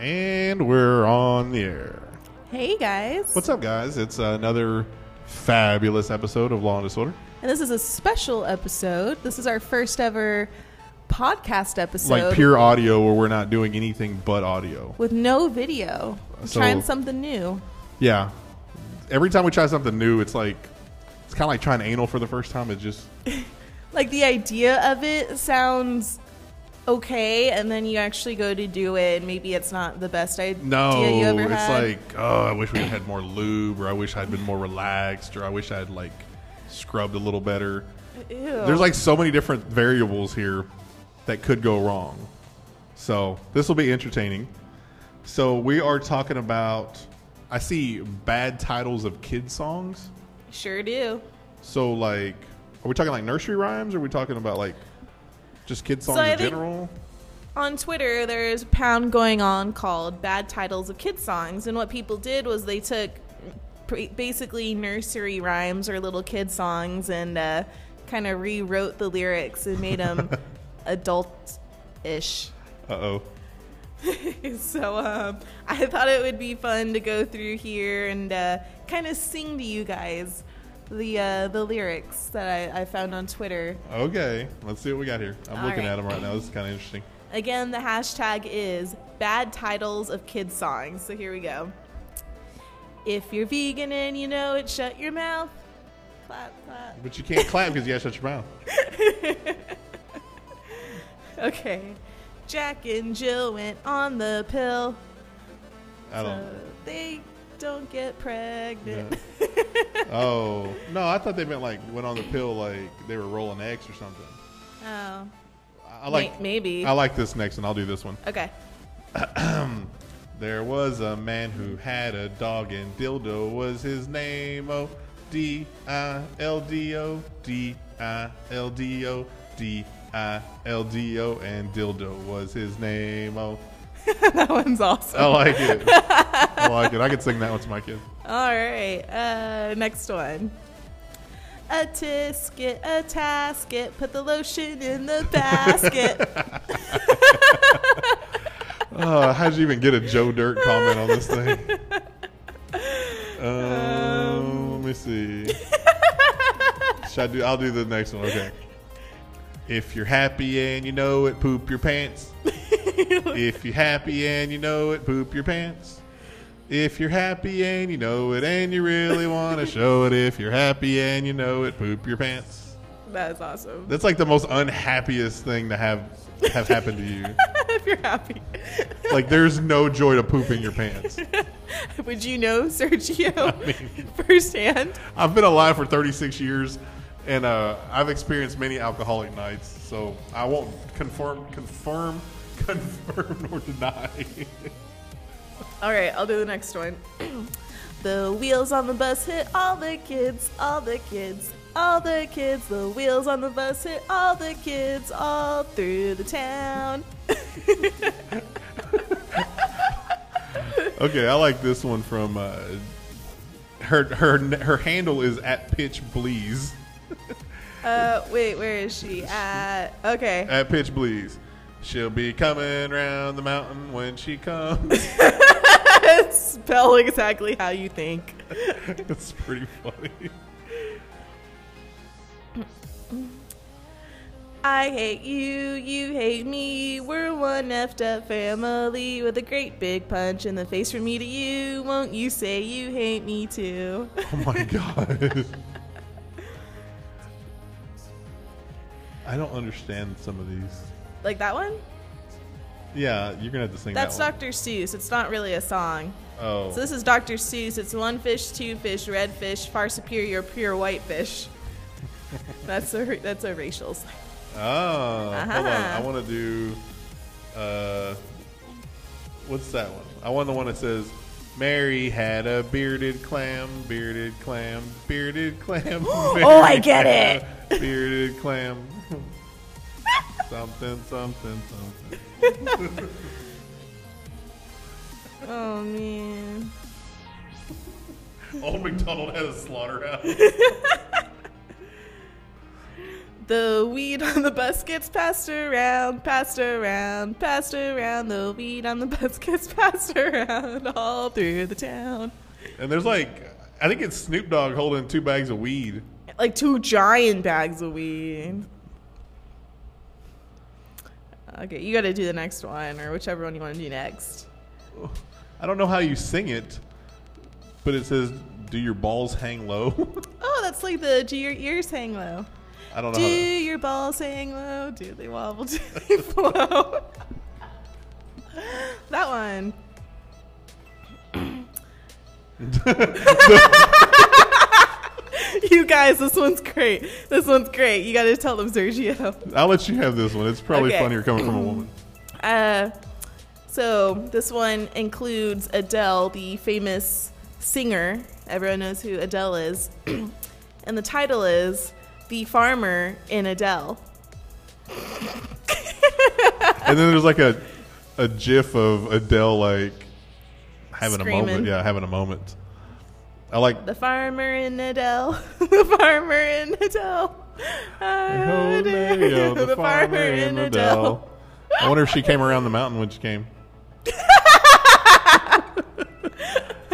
And we're on the air. Hey guys. What's up, guys? It's another fabulous episode of Law and Disorder. And this is a special episode. This is our first ever podcast episode. Like pure audio where we're not doing anything but audio. with no video. So- trying something new. Yeah. Every time we try something new, it's like it's kind of like trying anal for the first time. It's just Like the idea of it sounds okay, and then you actually go to do it, and maybe it's not the best idea no. you ever It's had. like oh, I wish we had more lube, or I wish I'd been more relaxed, or I wish I'd like scrubbed a little better. Ew. There's like so many different variables here that could go wrong. So this will be entertaining. So we are talking about. I see bad titles of kid songs. sure do. So like, are we talking like nursery rhymes? Or are we talking about like just kid songs I in general? On Twitter, there's a pound going on called "Bad Titles of Kid Songs," and what people did was they took basically nursery rhymes or little kid songs and uh, kind of rewrote the lyrics and made them adult-ish. Uh oh. so um, I thought it would be fun to go through here and uh, kind of sing to you guys the uh, the lyrics that I, I found on Twitter. Okay, let's see what we got here. I'm All looking right. at them right now. This is kind of interesting. Again, the hashtag is bad titles of kid songs. So here we go. If you're vegan and you know it, shut your mouth. Clap, clap. But you can't clap because you gotta shut your mouth. Okay. Jack and Jill went on the pill. I don't. they don't get pregnant. Oh no, I thought they meant like went on the pill like they were rolling eggs or something. oh. I like. May- maybe. I like this next one. I'll do this one. okay. There was a man who had a dog and dildo was his name. Oh, D I L D O D I L D O D I L D O and dildo was his name. Oh, that one's awesome. I like it. I like it. I could sing that one to my kids. All right. Uh, next one. A tisket, a tasket, put the lotion in the basket. Oh, how'd you even get a Joe Dirt comment on this thing? Um, let me see. Should I do? I'll do the next one. Okay. If you're happy and you know it, poop your pants. if you're happy and you know it, poop your pants. If you're happy and you know it and you really want to show it, if you're happy and you know it, poop your pants. that is awesome. That's like the most unhappiest thing to have have happened to you. if you're happy. Like there's no joy to pooping your pants. Would you know, Sergio, firsthand? I've been alive for 36 years, and uh, I've experienced many alcoholic nights. So I won't confirm, confirm, confirm nor deny. All right, I'll do the next one. the wheels on the bus hit all the kids, all the kids, all the kids. The wheels on the bus hit all the kids all through the town. okay, I like this one from uh, her. Her her handle is at pitch bleeze. Uh, wait, where is she? At okay. At pitch bleeze. She'll be coming round the mountain when she comes. Spell exactly how you think. it's pretty funny. I hate you, you hate me. We're one effed up family with a great big punch in the face from me to you. Won't you say you hate me too? Oh my god. I don't understand some of these. Like that one? Yeah, you're gonna have to sing That's that. Dr. Seuss. It's not really a song. Oh, So this is Dr. Seuss. It's one fish, two fish, red fish, far superior, pure white fish. That's a that's a racial. slang. oh. Hold on, Uh-huh. I want to do. Uh, what's that one? I want the one that says, "Mary had a bearded clam, bearded clam, bearded clam." Oh, I get it. Bearded clam. something, something, something. Oh man. Old McDonald had a slaughterhouse. The weed on the bus gets passed around, passed around, passed around. The weed on the bus gets passed around all through the town. And there's like, I think it's Snoop Dogg holding two bags of weed. Like two giant bags of weed. Okay, you got to do the next one, or whichever one you want to do next. I don't know how you sing it, but it says, "Do your balls hang low?" Oh, that's like the do your ears hang low. I don't know. Do to, your balls hang low? Do they wobble? Do they flow? that one. you guys, this one's great. This one's great. You got to tell them, Sergio. I'll let you have this one. It's probably Okay. funnier coming from a woman. Uh, so this one includes Adele, the famous singer. Everyone knows who Adele is, and the title is "The Farmer in Adele." And then there's like a a gif of Adele like having a moment. Yeah, having a moment. I like The farmer in Adele. the farmer in Adele. Oh, Mario, the, farmer in Adele. I wonder if she came around the mountain when she came.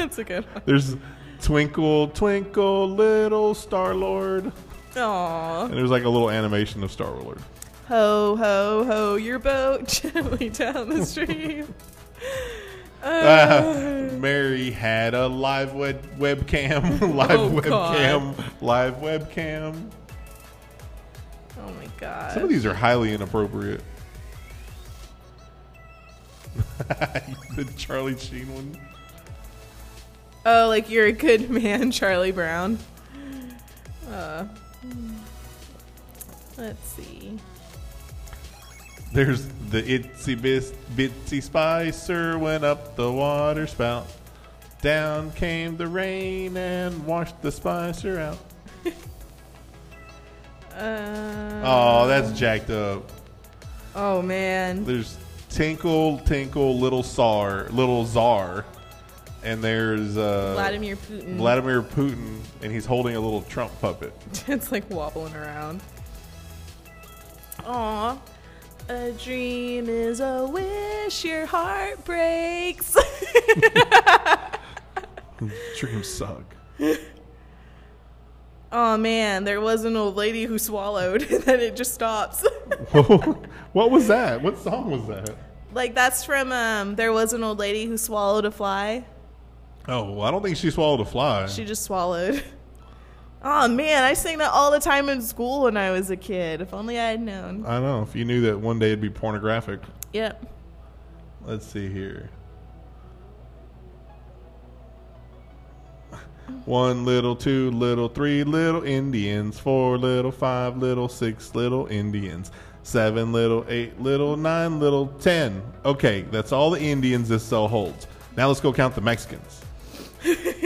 That's a good one. There's Twinkle, Twinkle, Little Star Lord. Aww. And there's like a little animation of Star Lord. Ho, ho, ho, your boat gently down the stream. Ah, Uh, Mary had a live web webcam, live Oh, webcam, live webcam. oh my God. Some of these are highly inappropriate. the Charlie Sheen one. Oh, like you're a good man, Charlie Brown. Uh, let's see. There's the itsy bis, bitsy spicer went up the water spout. Down came the rain and washed the spicer out. Uh, Oh, that's jacked up. oh man. There's Tinkle, Tinkle, Little Czar, Little Czar, and there's uh, Vladimir Putin. Vladimir Putin, and he's holding a little Trump puppet. it's like wobbling around. Aw. A dream is a wish your heart breaks. Dreams suck. oh man, there was an old lady who swallowed and then it just stops. what was that? What song was that? like that's from um there was an old lady who swallowed a fly. Oh, well, I don't think she swallowed a fly. She just swallowed. Oh man, I sang that all the time in school when I was a kid. If only I had known. I know. If you knew that one day it'd be pornographic. Yep. Let's see here. One little, two little, three little Indians, four little, five little, six little Indians, seven little, eight little, nine little, ten. Okay, that's all the Indians this cell holds. Now let's go count the Mexicans.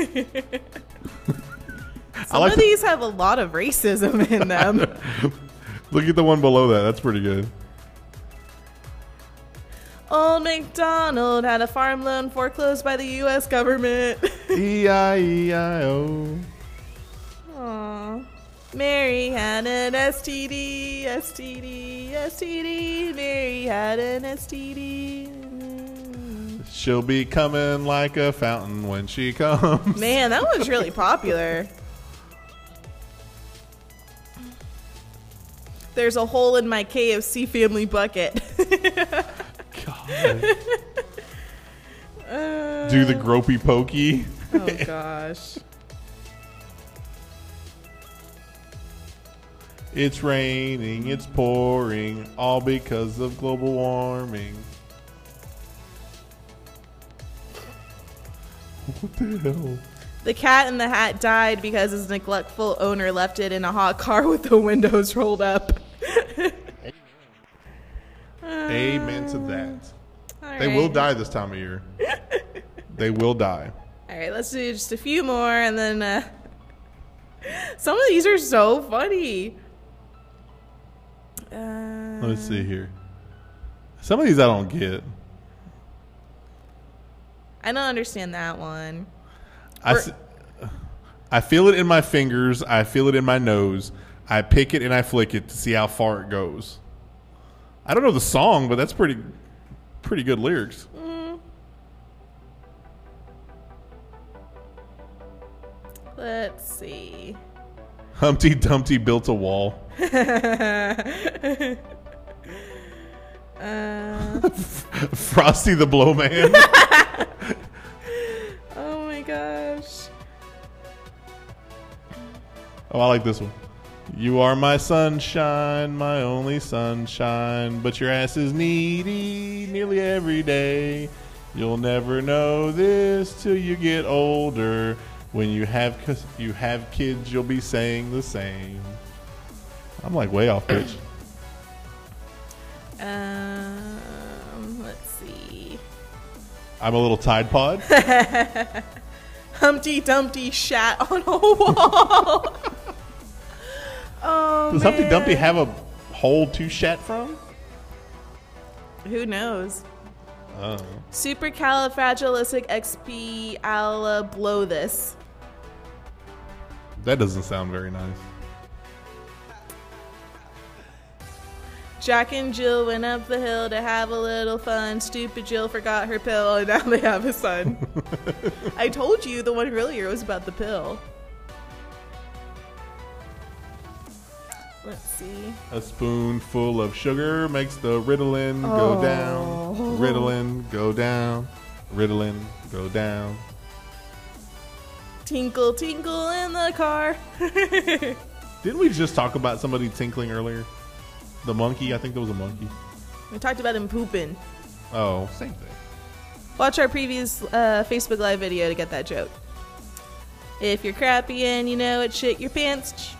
Some like of these have a lot of racism in them. Look at the one below that. That's pretty good. Old MacDonald had a farm loan foreclosed by the U.S. government. E I E I O. Aww. Mary had an STD, STD, STD. Mary had an STD. She'll be coming like a fountain when she comes. Man, that one's really popular. There's a hole in my KFC family bucket. God. Uh, Do the gropey pokey. Oh gosh. It's raining, it's pouring, all because of global warming. What the hell? The cat in the hat died because his neglectful owner left it in a hot car with the windows rolled up. Amen to that. All They will die this time of year. they will die. All right, let's do just a few more, and then uh, some of these are so funny. Uh, Let's see here. Some of these I don't get. I don't understand that one. I, Or- feel it in my fingers. I feel it in my nose. I pick it and I flick it to see how far it goes. I don't know the song, but that's pretty pretty good lyrics. Let's see. Humpty Dumpty built a wall. Uh, Frosty the Blowman. oh, I like this one. You are my sunshine, my only sunshine, but your ass is needy nearly every day. You'll never know this till you get older. When you have you have kids, you'll be saying the same. I'm like way off pitch. Um, let's see. I'm a little Tide Pod. Humpty Dumpty shat on a wall. oh, Does Humpty man. Dumpty have a hole to shat from? Who knows? Uh-huh. Oh. Supercalifragilisticexpialidocious. blow this. That doesn't sound very nice. Jack and Jill went up the hill to have a little fun. Stupid Jill forgot her pill, and now they have a son. I told you the one earlier was about the pill. Let's see. A spoonful of sugar makes the Ritalin go Oh. down. Ritalin go down. Ritalin go down. Tinkle, tinkle in the car. Didn't we just talk about somebody tinkling earlier? The monkey? I think there was a monkey. we talked about him pooping. Oh, same thing. Watch our previous uh, Facebook Live video to get that joke. If you're crappy and you know it, shit your pants.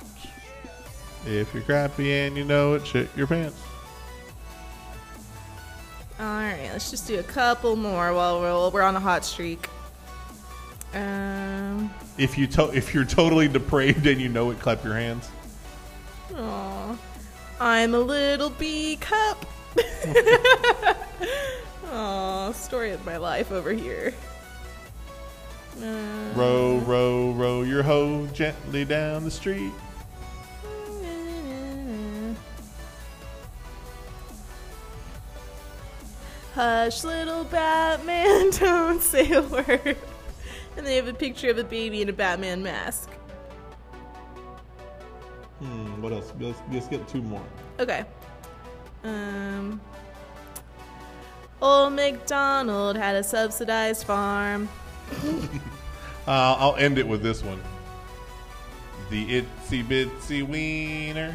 If you're crappy and you know it, shit your pants. All right, let's just do a couple more while we're, while we're on a hot streak. Um, If you to- if you're totally depraved and you know it, clap your hands. aw. I'm a little bee cup. Aw, story of my life over here. Uh, Row, row, row your hoe gently down the street. Hush, little Batman, don't say a word. And they have a picture of a baby in a Batman mask. Hmm, what else? Let's, let's get two more. Okay. Um. Old MacDonald had a subsidized farm. Uh, I'll end it with this one. The itsy bitsy wiener.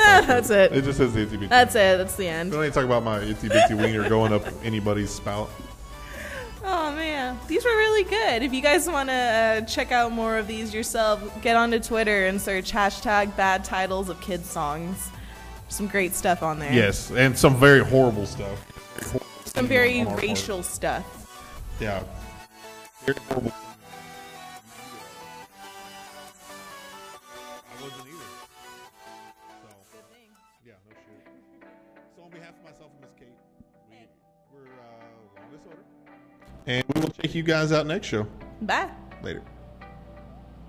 Ah, that's it. It just says the itsy bitsy. That's it. That's the end. Don't need to talk about my itsy bitsy wiener going up anybody's spout. Oh man, these were really good. If you guys want to uh, check out more of these yourself, get onto Twitter and search hashtag bad titles of kids songs. Some great stuff on there. Yes, and some very horrible stuff. Some very On our part. racial stuff. Yeah. Very horrible. And we will check you guys out next show. Bye. Later.